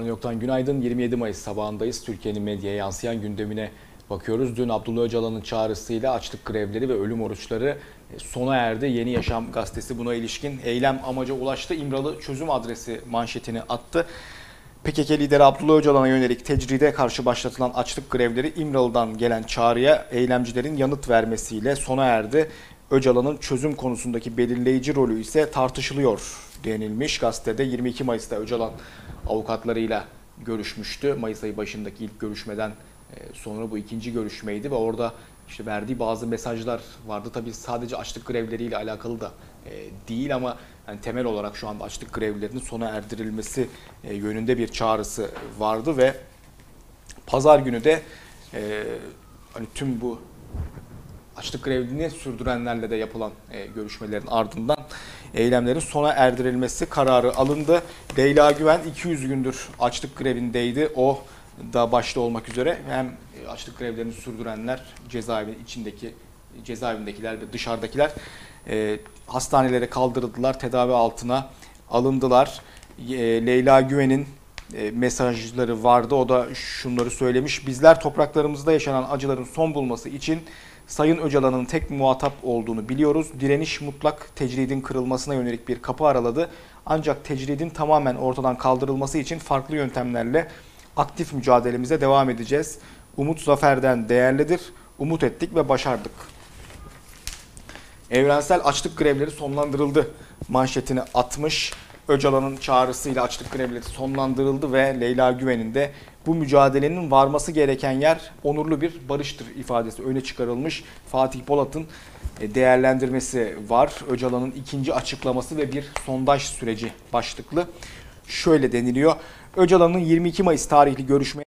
Var Yok'tan günaydın. 27 Mayıs sabahındayız. Türkiye'nin medyaya yansıyan gündemine bakıyoruz. Dün Abdullah Öcalan'ın çağrısıyla açlık grevleri ve ölüm oruçları sona erdi. Yeni Yaşam gazetesi buna ilişkin eylem amaca ulaştı. İmralı çözüm adresi manşetini attı. PKK lideri Abdullah Öcalan'a yönelik tecride karşı başlatılan açlık grevleri İmralı'dan gelen çağrıya eylemcilerin yanıt vermesiyle sona erdi. Öcalan'ın çözüm konusundaki belirleyici rolü ise tartışılıyor denilmiş. Gazetede 22 Mayıs'ta Öcalan avukatlarıyla görüşmüştü. Mayıs ayı başındaki ilk görüşmeden sonra bu ikinci görüşmeydi ve orada işte verdiği bazı mesajlar vardı. Tabii sadece açlık grevleriyle alakalı da değil ama yani temel olarak şu anda açlık grevlerinin sona erdirilmesi yönünde bir çağrısı vardı ve pazar günü de hani tüm bu açlık grevini sürdürenlerle de yapılan görüşmelerin ardından eylemlerin sona erdirilmesi kararı alındı. Leyla Güven 200 gündür açlık grevindeydi. O da başta olmak üzere hem açlık grevlerini sürdürenler cezaevi içindeki cezaevindekiler ve dışarıdakiler e, hastanelere kaldırıldılar, tedavi altına alındılar. E, Leyla Güven'in mesajları vardı. O da şunları söylemiş. Bizler topraklarımızda yaşanan acıların son bulması için Sayın Öcalan'ın tek muhatap olduğunu biliyoruz. Direniş mutlak tecridin kırılmasına yönelik bir kapı araladı. Ancak tecridin tamamen ortadan kaldırılması için farklı yöntemlerle aktif mücadelemize devam edeceğiz. Umut zaferden değerlidir. Umut ettik ve başardık. Evrensel açlık grevleri sonlandırıldı. Manşetini atmış. Öcalan'ın çağrısıyla açlık grevleri sonlandırıldı ve Leyla Güven'in de bu mücadelenin varması gereken yer onurlu bir barıştır ifadesi öne çıkarılmış. Fatih Polat'ın değerlendirmesi var. Öcalan'ın ikinci açıklaması ve bir sondaj süreci başlıklı. Şöyle deniliyor. Öcalan'ın 22 Mayıs tarihli görüşme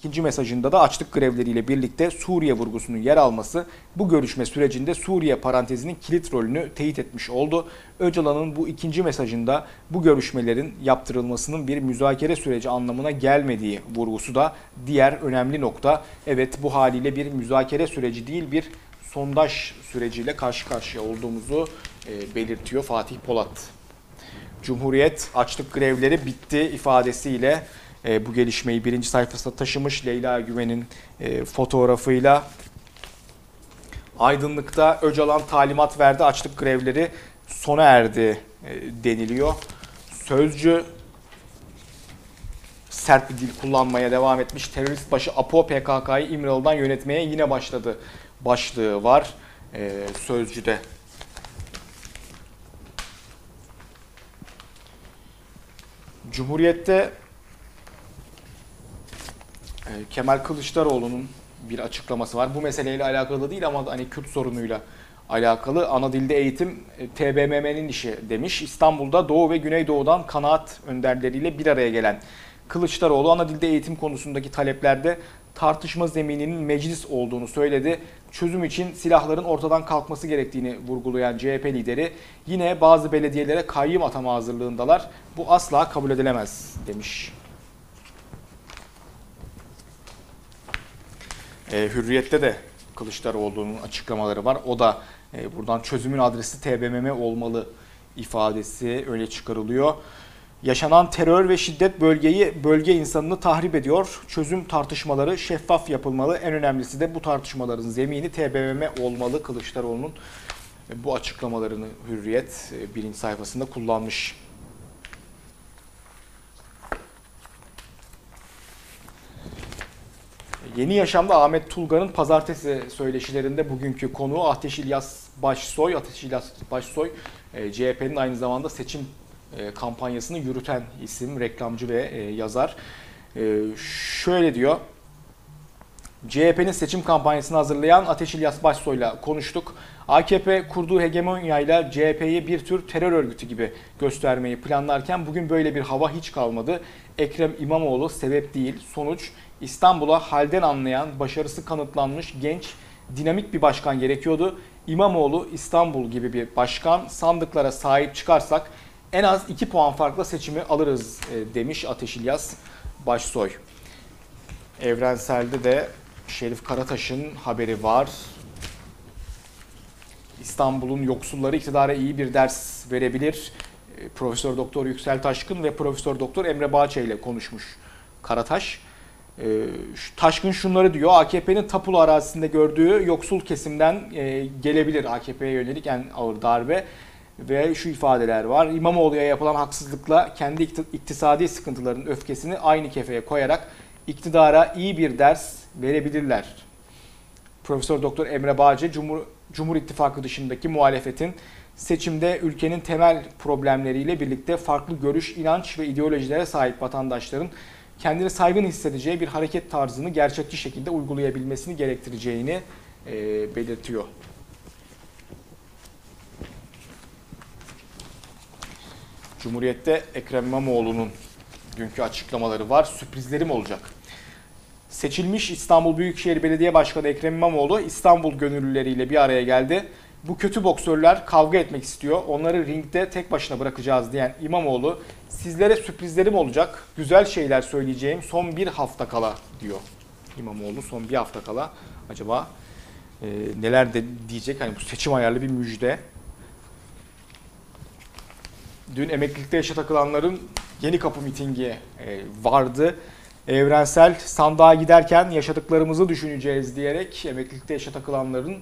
İkinci mesajında da açlık grevleriyle birlikte Suriye vurgusunun yer alması bu görüşme sürecinde Suriye parantezinin kilit rolünü teyit etmiş oldu. Öcalan'ın bu ikinci mesajında bu görüşmelerin yaptırılmasının bir müzakere süreci anlamına gelmediği vurgusu da diğer önemli nokta. Evet bu haliyle bir müzakere süreci değil bir sondaj süreciyle karşı karşıya olduğumuzu belirtiyor Fatih Polat. Cumhuriyet açlık grevleri bitti ifadesiyle e, bu gelişmeyi birinci sayfasına taşımış Leyla Güven'in e, fotoğrafıyla. Aydınlık'ta Öcalan talimat verdi açlık grevleri sona erdi e, deniliyor. Sözcü sert bir dil kullanmaya devam etmiş. Terörist başı Apo PKK'yı İmralı'dan yönetmeye yine başladı başlığı var e, Sözcü'de. Cumhuriyet'te Kemal Kılıçdaroğlu'nun bir açıklaması var. Bu meseleyle alakalı değil ama hani Kürt sorunuyla alakalı. Ana dilde eğitim TBMM'nin işi demiş. İstanbul'da Doğu ve Güneydoğu'dan kanaat önderleriyle bir araya gelen Kılıçdaroğlu ana dilde eğitim konusundaki taleplerde tartışma zemininin meclis olduğunu söyledi. Çözüm için silahların ortadan kalkması gerektiğini vurgulayan CHP lideri yine bazı belediyelere kayyım atama hazırlığındalar. Bu asla kabul edilemez demiş. E, Hürriyet'te de Kılıçdaroğlu'nun açıklamaları var. O da e, buradan çözümün adresi TBMM olmalı ifadesi öyle çıkarılıyor. Yaşanan terör ve şiddet bölgeyi, bölge insanını tahrip ediyor. Çözüm tartışmaları şeffaf yapılmalı. En önemlisi de bu tartışmaların zemini TBMM olmalı. Kılıçdaroğlu'nun bu açıklamalarını Hürriyet birinci sayfasında kullanmış. Yeni Yaşam'da Ahmet Tulgar'ın pazartesi söyleşilerinde bugünkü konuğu Ateş İlyas Başsoy. Ateş İlyas Başsoy CHP'nin aynı zamanda seçim kampanyasını yürüten isim, reklamcı ve yazar. Şöyle diyor. CHP'nin seçim kampanyasını hazırlayan Ateş İlyas Başsoy'la konuştuk. AKP kurduğu hegemonyayla CHP'yi bir tür terör örgütü gibi göstermeyi planlarken bugün böyle bir hava hiç kalmadı. Ekrem İmamoğlu sebep değil, sonuç İstanbul'a halden anlayan, başarısı kanıtlanmış genç, dinamik bir başkan gerekiyordu. İmamoğlu İstanbul gibi bir başkan sandıklara sahip çıkarsak en az 2 puan farkla seçimi alırız demiş Ateş İlyas Başsoy. Evrensel'de de Şerif Karataş'ın haberi var. İstanbul'un yoksulları iktidara iyi bir ders verebilir. Profesör Doktor Yüksel Taşkın ve Profesör Doktor Emre Bağçay ile konuşmuş Karataş. E, Taşkın şunları diyor. AKP'nin tapulu arazisinde gördüğü yoksul kesimden e, gelebilir AKP'ye yönelik en ağır darbe ve şu ifadeler var. İmamoğlu'ya yapılan haksızlıkla kendi iktisadi sıkıntıların öfkesini aynı kefeye koyarak iktidara iyi bir ders verebilirler. Profesör Doktor Emre Bağcı, Cumhur, Cumhur İttifakı dışındaki muhalefetin seçimde ülkenin temel problemleriyle birlikte farklı görüş, inanç ve ideolojilere sahip vatandaşların kendini saygın hissedeceği bir hareket tarzını gerçekçi şekilde uygulayabilmesini gerektireceğini e, belirtiyor. Cumhuriyet'te Ekrem İmamoğlu'nun dünkü açıklamaları var. Sürprizlerim olacak. Seçilmiş İstanbul Büyükşehir Belediye Başkanı Ekrem İmamoğlu İstanbul gönüllüleriyle bir araya geldi. Bu kötü boksörler kavga etmek istiyor. Onları ringde tek başına bırakacağız diyen İmamoğlu sizlere sürprizlerim olacak. Güzel şeyler söyleyeceğim son bir hafta kala diyor. İmamoğlu son bir hafta kala acaba e, neler de diyecek hani bu seçim ayarlı bir müjde. Dün emeklilikte yaşa takılanların yeni kapı mitingi e, vardı. Evrensel sandığa giderken yaşadıklarımızı düşüneceğiz diyerek emeklilikte yaşa takılanların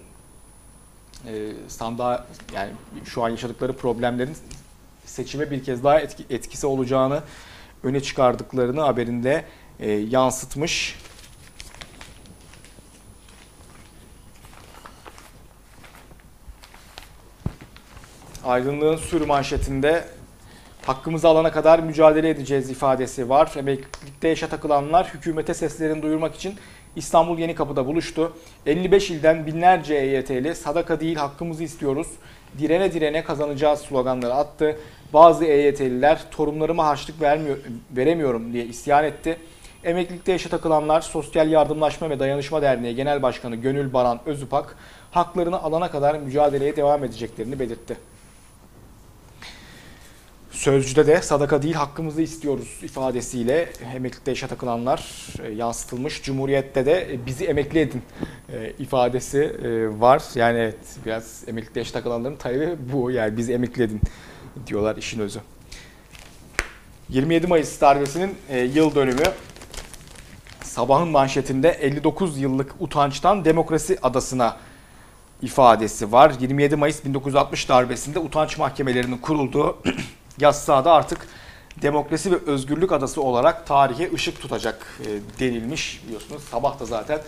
e, sandığa yani şu an yaşadıkları problemlerin seçime bir kez daha etki, etkisi olacağını öne çıkardıklarını haberinde e, yansıtmış. Aydınlığın sür manşetinde hakkımızı alana kadar mücadele edeceğiz ifadesi var. Emeklilikte yaşa takılanlar hükümete seslerini duyurmak için İstanbul Yeni Kapı'da buluştu. 55 ilden binlerce EYT'li sadaka değil hakkımızı istiyoruz. Direne direne kazanacağız sloganları attı. Bazı EYT'liler torunlarıma harçlık vermiyor, veremiyorum diye isyan etti. Emeklilikte yaşa takılanlar Sosyal Yardımlaşma ve Dayanışma Derneği Genel Başkanı Gönül Baran Özüpak haklarını alana kadar mücadeleye devam edeceklerini belirtti. Sözcüde de sadaka değil hakkımızı istiyoruz ifadesiyle emeklilikte yaşa takılanlar e, yansıtılmış. Cumhuriyette de e, bizi emekli edin e, ifadesi var. Yani evet biraz emeklilikte yaşa takılanların talebi bu. Yani bizi emekli edin diyorlar işin özü. 27 Mayıs darbesinin yıl dönümü sabahın manşetinde 59 yıllık utançtan demokrasi adasına ifadesi var. 27 Mayıs 1960 darbesinde utanç mahkemelerinin kurulduğu Yassıada artık demokrasi ve özgürlük adası olarak tarihe ışık tutacak e, denilmiş biliyorsunuz. Sabah da zaten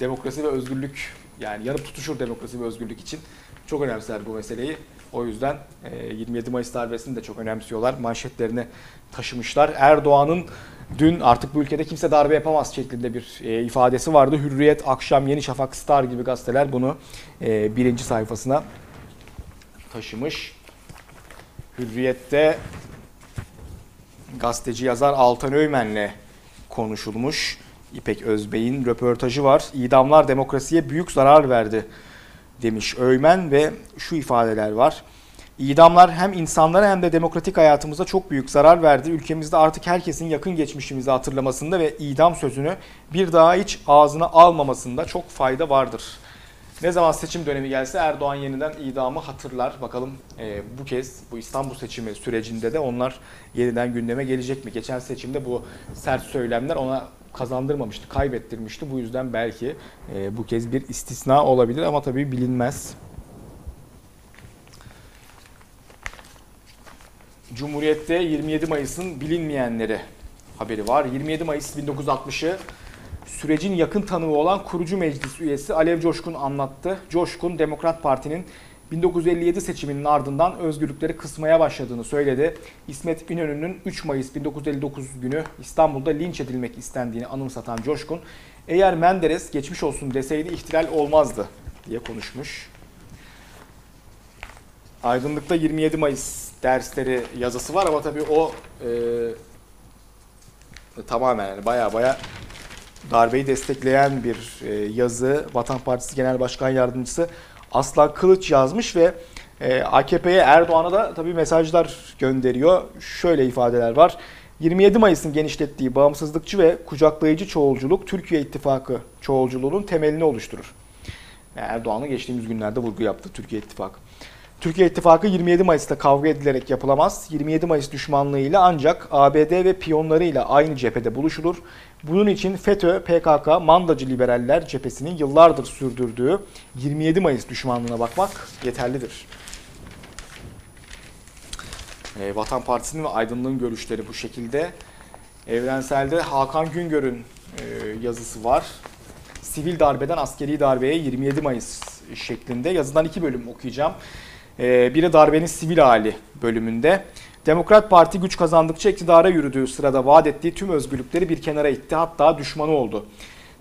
demokrasi ve özgürlük yani yarım tutuşur demokrasi ve özgürlük için çok önemser bu meseleyi. O yüzden 27 e, Mayıs darbesini de çok önemsiyorlar. Manşetlerine taşımışlar. Erdoğan'ın dün artık bu ülkede kimse darbe yapamaz şeklinde bir e, ifadesi vardı. Hürriyet, Akşam, Yeni Şafak, Star gibi gazeteler bunu birinci sayfasına taşımış. Hürriyet'te gazeteci yazar Altan Öymen'le konuşulmuş. İpek Özbey'in röportajı var. İdamlar demokrasiye büyük zarar verdi demiş Öymen ve şu ifadeler var. İdamlar hem insanlara hem de demokratik hayatımıza çok büyük zarar verdi. Ülkemizde artık herkesin yakın geçmişimizi hatırlamasında ve idam sözünü bir daha hiç ağzına almamasında çok fayda vardır ne zaman seçim dönemi gelse Erdoğan yeniden idamı hatırlar. Bakalım e, bu kez bu İstanbul seçimi sürecinde de onlar yeniden gündeme gelecek mi? Geçen seçimde bu sert söylemler ona kazandırmamıştı, kaybettirmişti. Bu yüzden belki e, bu kez bir istisna olabilir ama tabii bilinmez. Cumhuriyet'te 27 Mayıs'ın bilinmeyenleri haberi var. 27 Mayıs 1960'ı sürecin yakın tanığı olan kurucu meclis üyesi Alev Coşkun anlattı. Coşkun Demokrat Parti'nin 1957 seçiminin ardından özgürlükleri kısmaya başladığını söyledi. İsmet İnönü'nün 3 Mayıs 1959 günü İstanbul'da linç edilmek istendiğini anımsatan Coşkun, eğer Menderes geçmiş olsun deseydi ihtilal olmazdı diye konuşmuş. Aydınlık'ta 27 Mayıs dersleri yazısı var ama tabii o e, tamamen yani baya baya darbeyi destekleyen bir e, yazı Vatan Partisi Genel Başkan Yardımcısı Aslan Kılıç yazmış ve e, AKP'ye Erdoğan'a da tabii mesajlar gönderiyor. Şöyle ifadeler var. 27 Mayıs'ın genişlettiği bağımsızlıkçı ve kucaklayıcı çoğulculuk Türkiye İttifakı çoğulculuğunun temelini oluşturur. Erdoğan'ın geçtiğimiz günlerde vurgu yaptı Türkiye İttifakı. Türkiye İttifakı 27 Mayıs'ta kavga edilerek yapılamaz. 27 Mayıs düşmanlığıyla ancak ABD ve piyonlarıyla aynı cephede buluşulur. Bunun için FETÖ, PKK, mandacı liberaller cephesinin yıllardır sürdürdüğü 27 Mayıs düşmanlığına bakmak yeterlidir. E, Vatan Partisi'nin ve Aydınlığın görüşleri bu şekilde. Evrenselde Hakan Güngör'ün e, yazısı var. Sivil darbeden askeri darbeye 27 Mayıs şeklinde yazıdan iki bölüm okuyacağım. E, biri darbenin sivil hali bölümünde. Demokrat Parti güç kazandıkça iktidara yürüdüğü sırada vaat ettiği tüm özgürlükleri bir kenara itti. Hatta düşmanı oldu.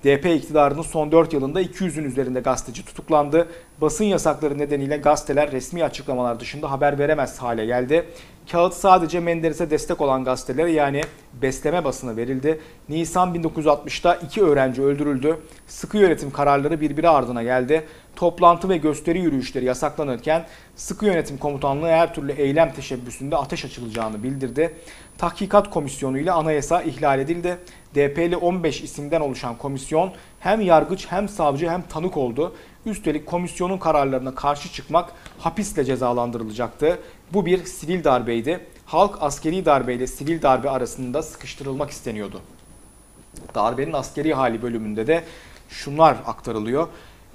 DP iktidarının son 4 yılında 200'ün üzerinde gazeteci tutuklandı. Basın yasakları nedeniyle gazeteler resmi açıklamalar dışında haber veremez hale geldi. Kağıt sadece Menderes'e destek olan gazetelere yani besleme basına verildi. Nisan 1960'ta iki öğrenci öldürüldü. Sıkı yönetim kararları birbiri ardına geldi. Toplantı ve gösteri yürüyüşleri yasaklanırken sıkı yönetim komutanlığı her türlü eylem teşebbüsünde ateş açılacağını bildirdi. Tahkikat komisyonu ile anayasa ihlal edildi. DP'li 15 isimden oluşan komisyon hem yargıç hem savcı hem tanık oldu. Üstelik komisyonun kararlarına karşı çıkmak hapisle cezalandırılacaktı. Bu bir sivil darbeydi. Halk askeri darbeyle sivil darbe arasında sıkıştırılmak isteniyordu. Darbenin askeri hali bölümünde de şunlar aktarılıyor.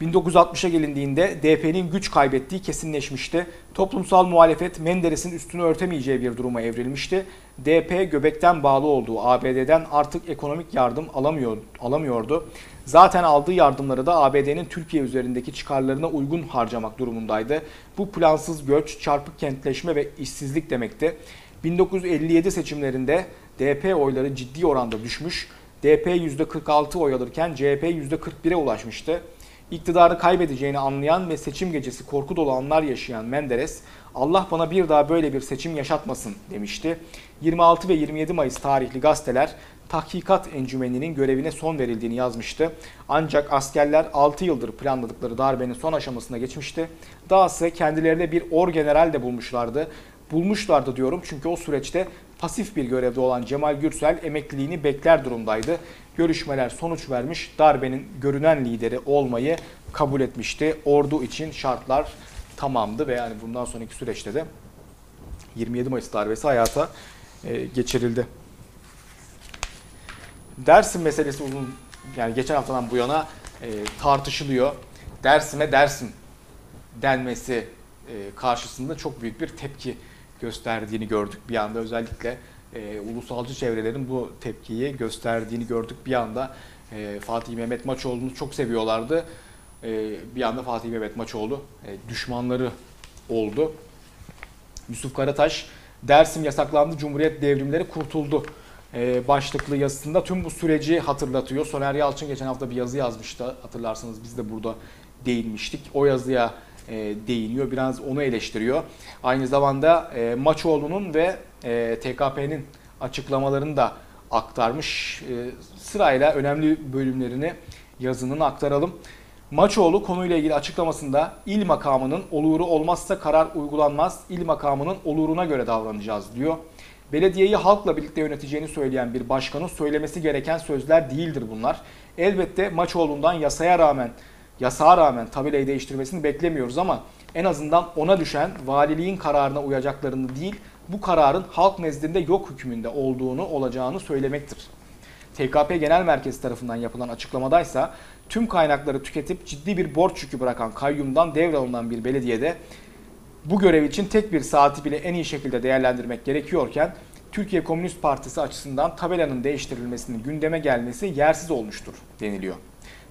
1960'a gelindiğinde DP'nin güç kaybettiği kesinleşmişti. Toplumsal muhalefet Menderes'in üstünü örtemeyeceği bir duruma evrilmişti. DP göbekten bağlı olduğu ABD'den artık ekonomik yardım alamıyor, alamıyordu. Zaten aldığı yardımları da ABD'nin Türkiye üzerindeki çıkarlarına uygun harcamak durumundaydı. Bu plansız göç, çarpık kentleşme ve işsizlik demekti. 1957 seçimlerinde DP oyları ciddi oranda düşmüş. DP %46 oy alırken CHP %41'e ulaşmıştı. İktidarı kaybedeceğini anlayan ve seçim gecesi korku dolu anlar yaşayan Menderes, Allah bana bir daha böyle bir seçim yaşatmasın demişti. 26 ve 27 Mayıs tarihli gazeteler tahkikat encümeninin görevine son verildiğini yazmıştı. Ancak askerler 6 yıldır planladıkları darbenin son aşamasına geçmişti. Dahası kendilerine bir orgeneral de bulmuşlardı. Bulmuşlardı diyorum çünkü o süreçte pasif bir görevde olan Cemal Gürsel emekliliğini bekler durumdaydı. Görüşmeler sonuç vermiş, darbenin görünen lideri olmayı kabul etmişti. Ordu için şartlar tamamdı ve yani bundan sonraki süreçte de 27 Mayıs darbesi hayata e, geçirildi. Dersim meselesi uzun yani geçen haftadan bu yana e, tartışılıyor. Dersim'e Dersim denmesi e, karşısında çok büyük bir tepki gösterdiğini gördük bir anda. Özellikle e, ulusalcı çevrelerin bu tepkiyi gösterdiğini gördük bir anda. E, Fatih Mehmet Maçoğlu'nu çok seviyorlardı. E, bir anda Fatih Mehmet Maçoğlu e, düşmanları oldu. Yusuf Karataş Dersim yasaklandı Cumhuriyet devrimleri kurtuldu başlıklı yazısında tüm bu süreci hatırlatıyor. Soner Yalçın geçen hafta bir yazı yazmıştı hatırlarsanız biz de burada değinmiştik. O yazıya e, değiniyor. Biraz onu eleştiriyor. Aynı zamanda e, Maçoğlu'nun ve e, TKP'nin açıklamalarını da aktarmış. Sırayla önemli bölümlerini yazının aktaralım. Maçoğlu konuyla ilgili açıklamasında il makamının oluru olmazsa karar uygulanmaz, il makamının oluruna göre davranacağız diyor. Belediyeyi halkla birlikte yöneteceğini söyleyen bir başkanın söylemesi gereken sözler değildir bunlar. Elbette Maçoğlu'ndan yasaya rağmen yasağa rağmen tabelayı değiştirmesini beklemiyoruz ama en azından ona düşen valiliğin kararına uyacaklarını değil, bu kararın halk nezdinde yok hükmünde olduğunu olacağını söylemektir. TKP Genel Merkezi tarafından yapılan açıklamadaysa tüm kaynakları tüketip ciddi bir borç yükü bırakan kayyumdan devralınan bir belediyede bu görev için tek bir saati bile en iyi şekilde değerlendirmek gerekiyorken Türkiye Komünist Partisi açısından tabelanın değiştirilmesinin gündeme gelmesi yersiz olmuştur deniliyor.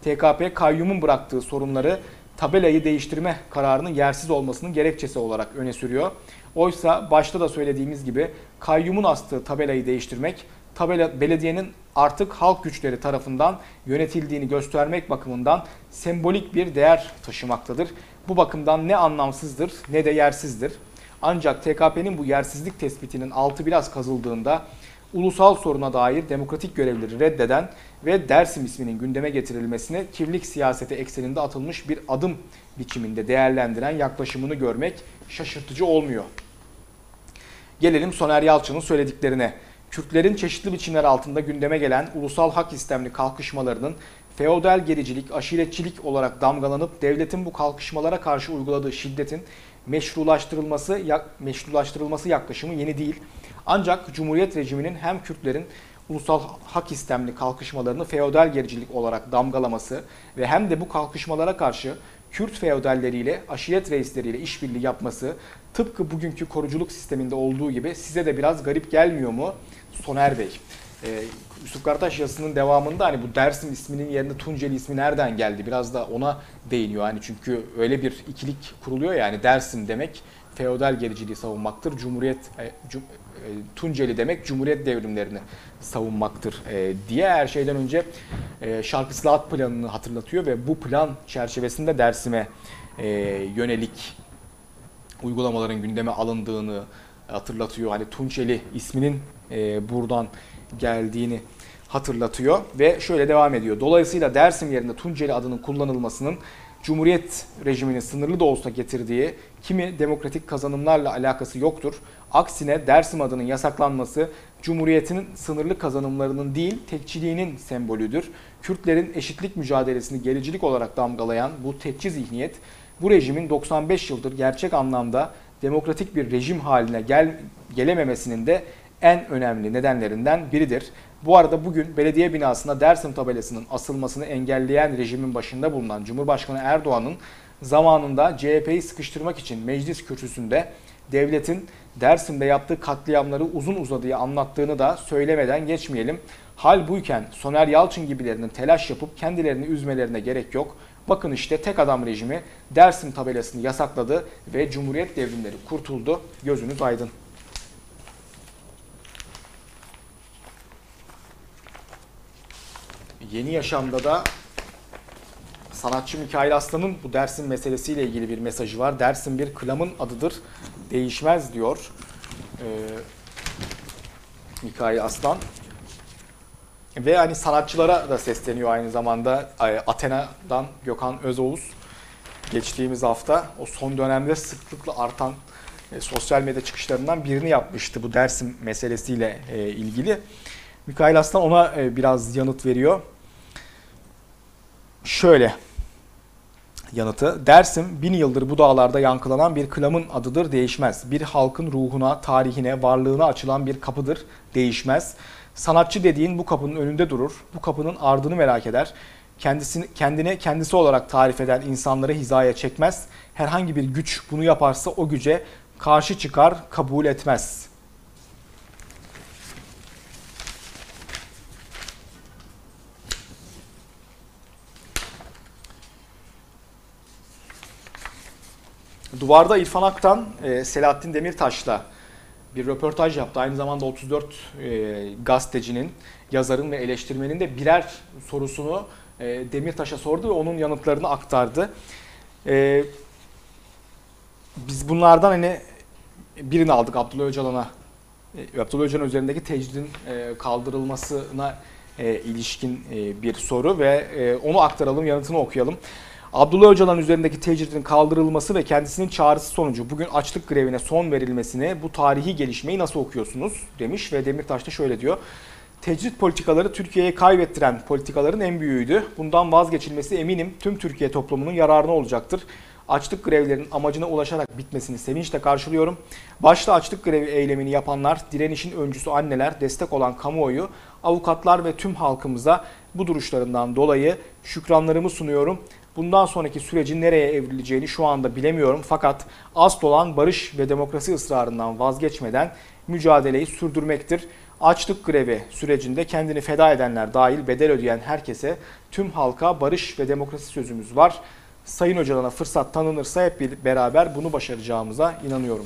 TKP kayyumun bıraktığı sorunları tabelayı değiştirme kararının yersiz olmasının gerekçesi olarak öne sürüyor. Oysa başta da söylediğimiz gibi kayyumun astığı tabelayı değiştirmek tabela belediyenin artık halk güçleri tarafından yönetildiğini göstermek bakımından sembolik bir değer taşımaktadır. Bu bakımdan ne anlamsızdır ne de yersizdir. Ancak TKP'nin bu yersizlik tespitinin altı biraz kazıldığında ulusal soruna dair demokratik görevleri reddeden ve Dersim isminin gündeme getirilmesini kirlilik siyaseti ekseninde atılmış bir adım biçiminde değerlendiren yaklaşımını görmek şaşırtıcı olmuyor. Gelelim Soner Yalçın'ın söylediklerine. Kürtlerin çeşitli biçimler altında gündeme gelen ulusal hak istemli kalkışmalarının feodal gericilik, aşiretçilik olarak damgalanıp devletin bu kalkışmalara karşı uyguladığı şiddetin meşrulaştırılması ya- meşrulaştırılması yaklaşımı yeni değil. Ancak Cumhuriyet rejiminin hem Kürtlerin ulusal hak istemli kalkışmalarını feodal gericilik olarak damgalaması ve hem de bu kalkışmalara karşı Kürt feodalleriyle, aşiret reisleriyle işbirliği yapması tıpkı bugünkü koruculuk sisteminde olduğu gibi size de biraz garip gelmiyor mu Soner Bey? Ee, Yusuf Karataş yazısının devamında hani bu Dersim isminin yerine Tunceli ismi nereden geldi? Biraz da ona değiniyor. Yani çünkü öyle bir ikilik kuruluyor yani Dersim demek feodal gericiliği savunmaktır. Cumhuriyet e, cum- e, Tunceli demek Cumhuriyet devrimlerini savunmaktır e, diye her şeyden önce e, şarkı Sılahat planını hatırlatıyor ve bu plan çerçevesinde Dersim'e e, yönelik uygulamaların gündeme alındığını hatırlatıyor. Hani Tunçeli isminin e, buradan geldiğini hatırlatıyor ve şöyle devam ediyor. Dolayısıyla Dersim yerine Tunceli adının kullanılmasının Cumhuriyet rejiminin sınırlı da olsa getirdiği kimi demokratik kazanımlarla alakası yoktur. Aksine Dersim adının yasaklanması Cumhuriyet'in sınırlı kazanımlarının değil tekçiliğinin sembolüdür. Kürtlerin eşitlik mücadelesini gericilik olarak damgalayan bu tekçi zihniyet bu rejimin 95 yıldır gerçek anlamda demokratik bir rejim haline gel, gelememesinin de en önemli nedenlerinden biridir. Bu arada bugün belediye binasına Dersim tabelasının asılmasını engelleyen rejimin başında bulunan Cumhurbaşkanı Erdoğan'ın zamanında CHP'yi sıkıştırmak için meclis kürsüsünde devletin Dersim'de yaptığı katliamları uzun uzadıya anlattığını da söylemeden geçmeyelim. Hal buyken Soner Yalçın gibilerinin telaş yapıp kendilerini üzmelerine gerek yok. Bakın işte tek adam rejimi Dersim tabelasını yasakladı ve Cumhuriyet devrimleri kurtuldu. Gözünüz aydın. Yeni Yaşam'da da sanatçı Mikail Aslan'ın bu Dersim meselesiyle ilgili bir mesajı var. Dersim bir klamın adıdır, değişmez diyor ee, Mikail Aslan. Ve hani sanatçılara da sesleniyor aynı zamanda Athena'dan Gökhan Özoğuz. Geçtiğimiz hafta o son dönemde sıklıkla artan e, sosyal medya çıkışlarından birini yapmıştı bu Dersim meselesiyle e, ilgili. Mikail Aslan ona e, biraz yanıt veriyor. Şöyle yanıtı. Dersim bin yıldır bu dağlarda yankılanan bir klamın adıdır değişmez. Bir halkın ruhuna, tarihine, varlığına açılan bir kapıdır değişmez. Sanatçı dediğin bu kapının önünde durur. Bu kapının ardını merak eder. Kendisini, kendine kendisi olarak tarif eden insanları hizaya çekmez. Herhangi bir güç bunu yaparsa o güce karşı çıkar, kabul etmez. Duvarda İrfan Aktan, e, Selahattin Demirtaş'la bir röportaj yaptı. Aynı zamanda 34 e, gazetecinin, yazarın ve eleştirmenin de birer sorusunu e, Demirtaş'a sordu ve onun yanıtlarını aktardı. E, biz bunlardan hani birini aldık Abdullah Öcalan'a. E, Abdullah Öcalan üzerindeki tecridin e, kaldırılmasına e, ilişkin e, bir soru ve onu aktaralım, yanıtını okuyalım. Abdullah Öcalan üzerindeki tecridin kaldırılması ve kendisinin çağrısı sonucu bugün açlık grevine son verilmesini bu tarihi gelişmeyi nasıl okuyorsunuz demiş ve Demirtaş da şöyle diyor. Tecrit politikaları Türkiye'ye kaybettiren politikaların en büyüğüydü. Bundan vazgeçilmesi eminim tüm Türkiye toplumunun yararına olacaktır. Açlık grevlerinin amacına ulaşarak bitmesini sevinçle karşılıyorum. Başta açlık grevi eylemini yapanlar, direnişin öncüsü anneler, destek olan kamuoyu, avukatlar ve tüm halkımıza bu duruşlarından dolayı şükranlarımı sunuyorum. Bundan sonraki sürecin nereye evrileceğini şu anda bilemiyorum fakat asıl olan barış ve demokrasi ısrarından vazgeçmeden mücadeleyi sürdürmektir. Açlık grevi sürecinde kendini feda edenler dahil bedel ödeyen herkese tüm halka barış ve demokrasi sözümüz var. Sayın Öcalan'a fırsat tanınırsa hep beraber bunu başaracağımıza inanıyorum.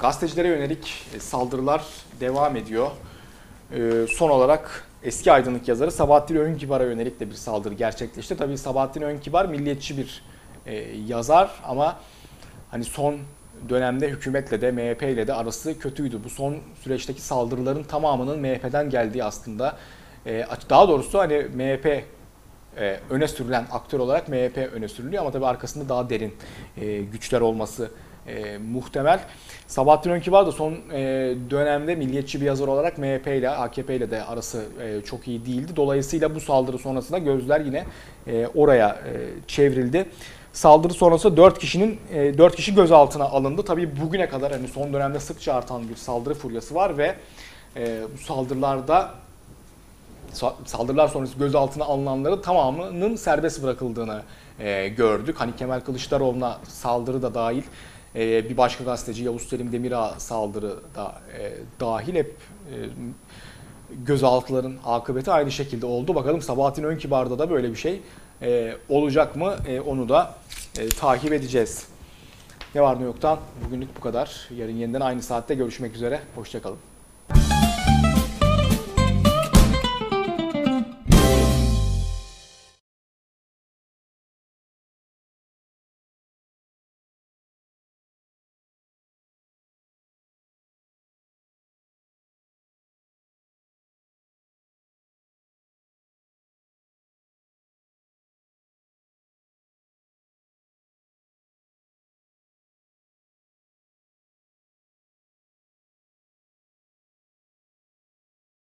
Gazetecilere yönelik saldırılar devam ediyor. Ee, son olarak eski aydınlık yazarı Sabahattin Önkibar'a yönelik de bir saldırı gerçekleşti. Tabii Sabahattin Önkibar milliyetçi bir e, yazar ama hani son dönemde hükümetle de MHP ile de arası kötüydü. Bu son süreçteki saldırıların tamamının MHP'den geldiği aslında. E, daha doğrusu hani MHP e, öne sürülen aktör olarak MHP öne sürülüyor ama tabii arkasında daha derin e, güçler olması e, muhtemel. Sabahattin Önkibar da son e, dönemde milliyetçi bir yazar olarak MHP ile AKP ile de arası e, çok iyi değildi. Dolayısıyla bu saldırı sonrasında gözler yine e, oraya e, çevrildi. Saldırı sonrası 4 kişinin 4 kişi gözaltına alındı. Tabii bugüne kadar hani son dönemde sıkça artan bir saldırı furyası var ve e, bu saldırılarda sa- saldırılar sonrası gözaltına alınanların tamamının serbest bırakıldığını e, gördük. Hani Kemal Kılıçdaroğlu'na saldırı da dahil e, bir başka gazeteci Yavuz Selim Demirağ saldırı da e, dahil hep e, gözaltıların akıbeti aynı şekilde oldu. Bakalım Sabahattin Önkibar'da da böyle bir şey e, olacak mı onu da takip edeceğiz. Ne var ne yoktan bugünlük bu kadar. Yarın yeniden aynı saatte görüşmek üzere. Hoşçakalın.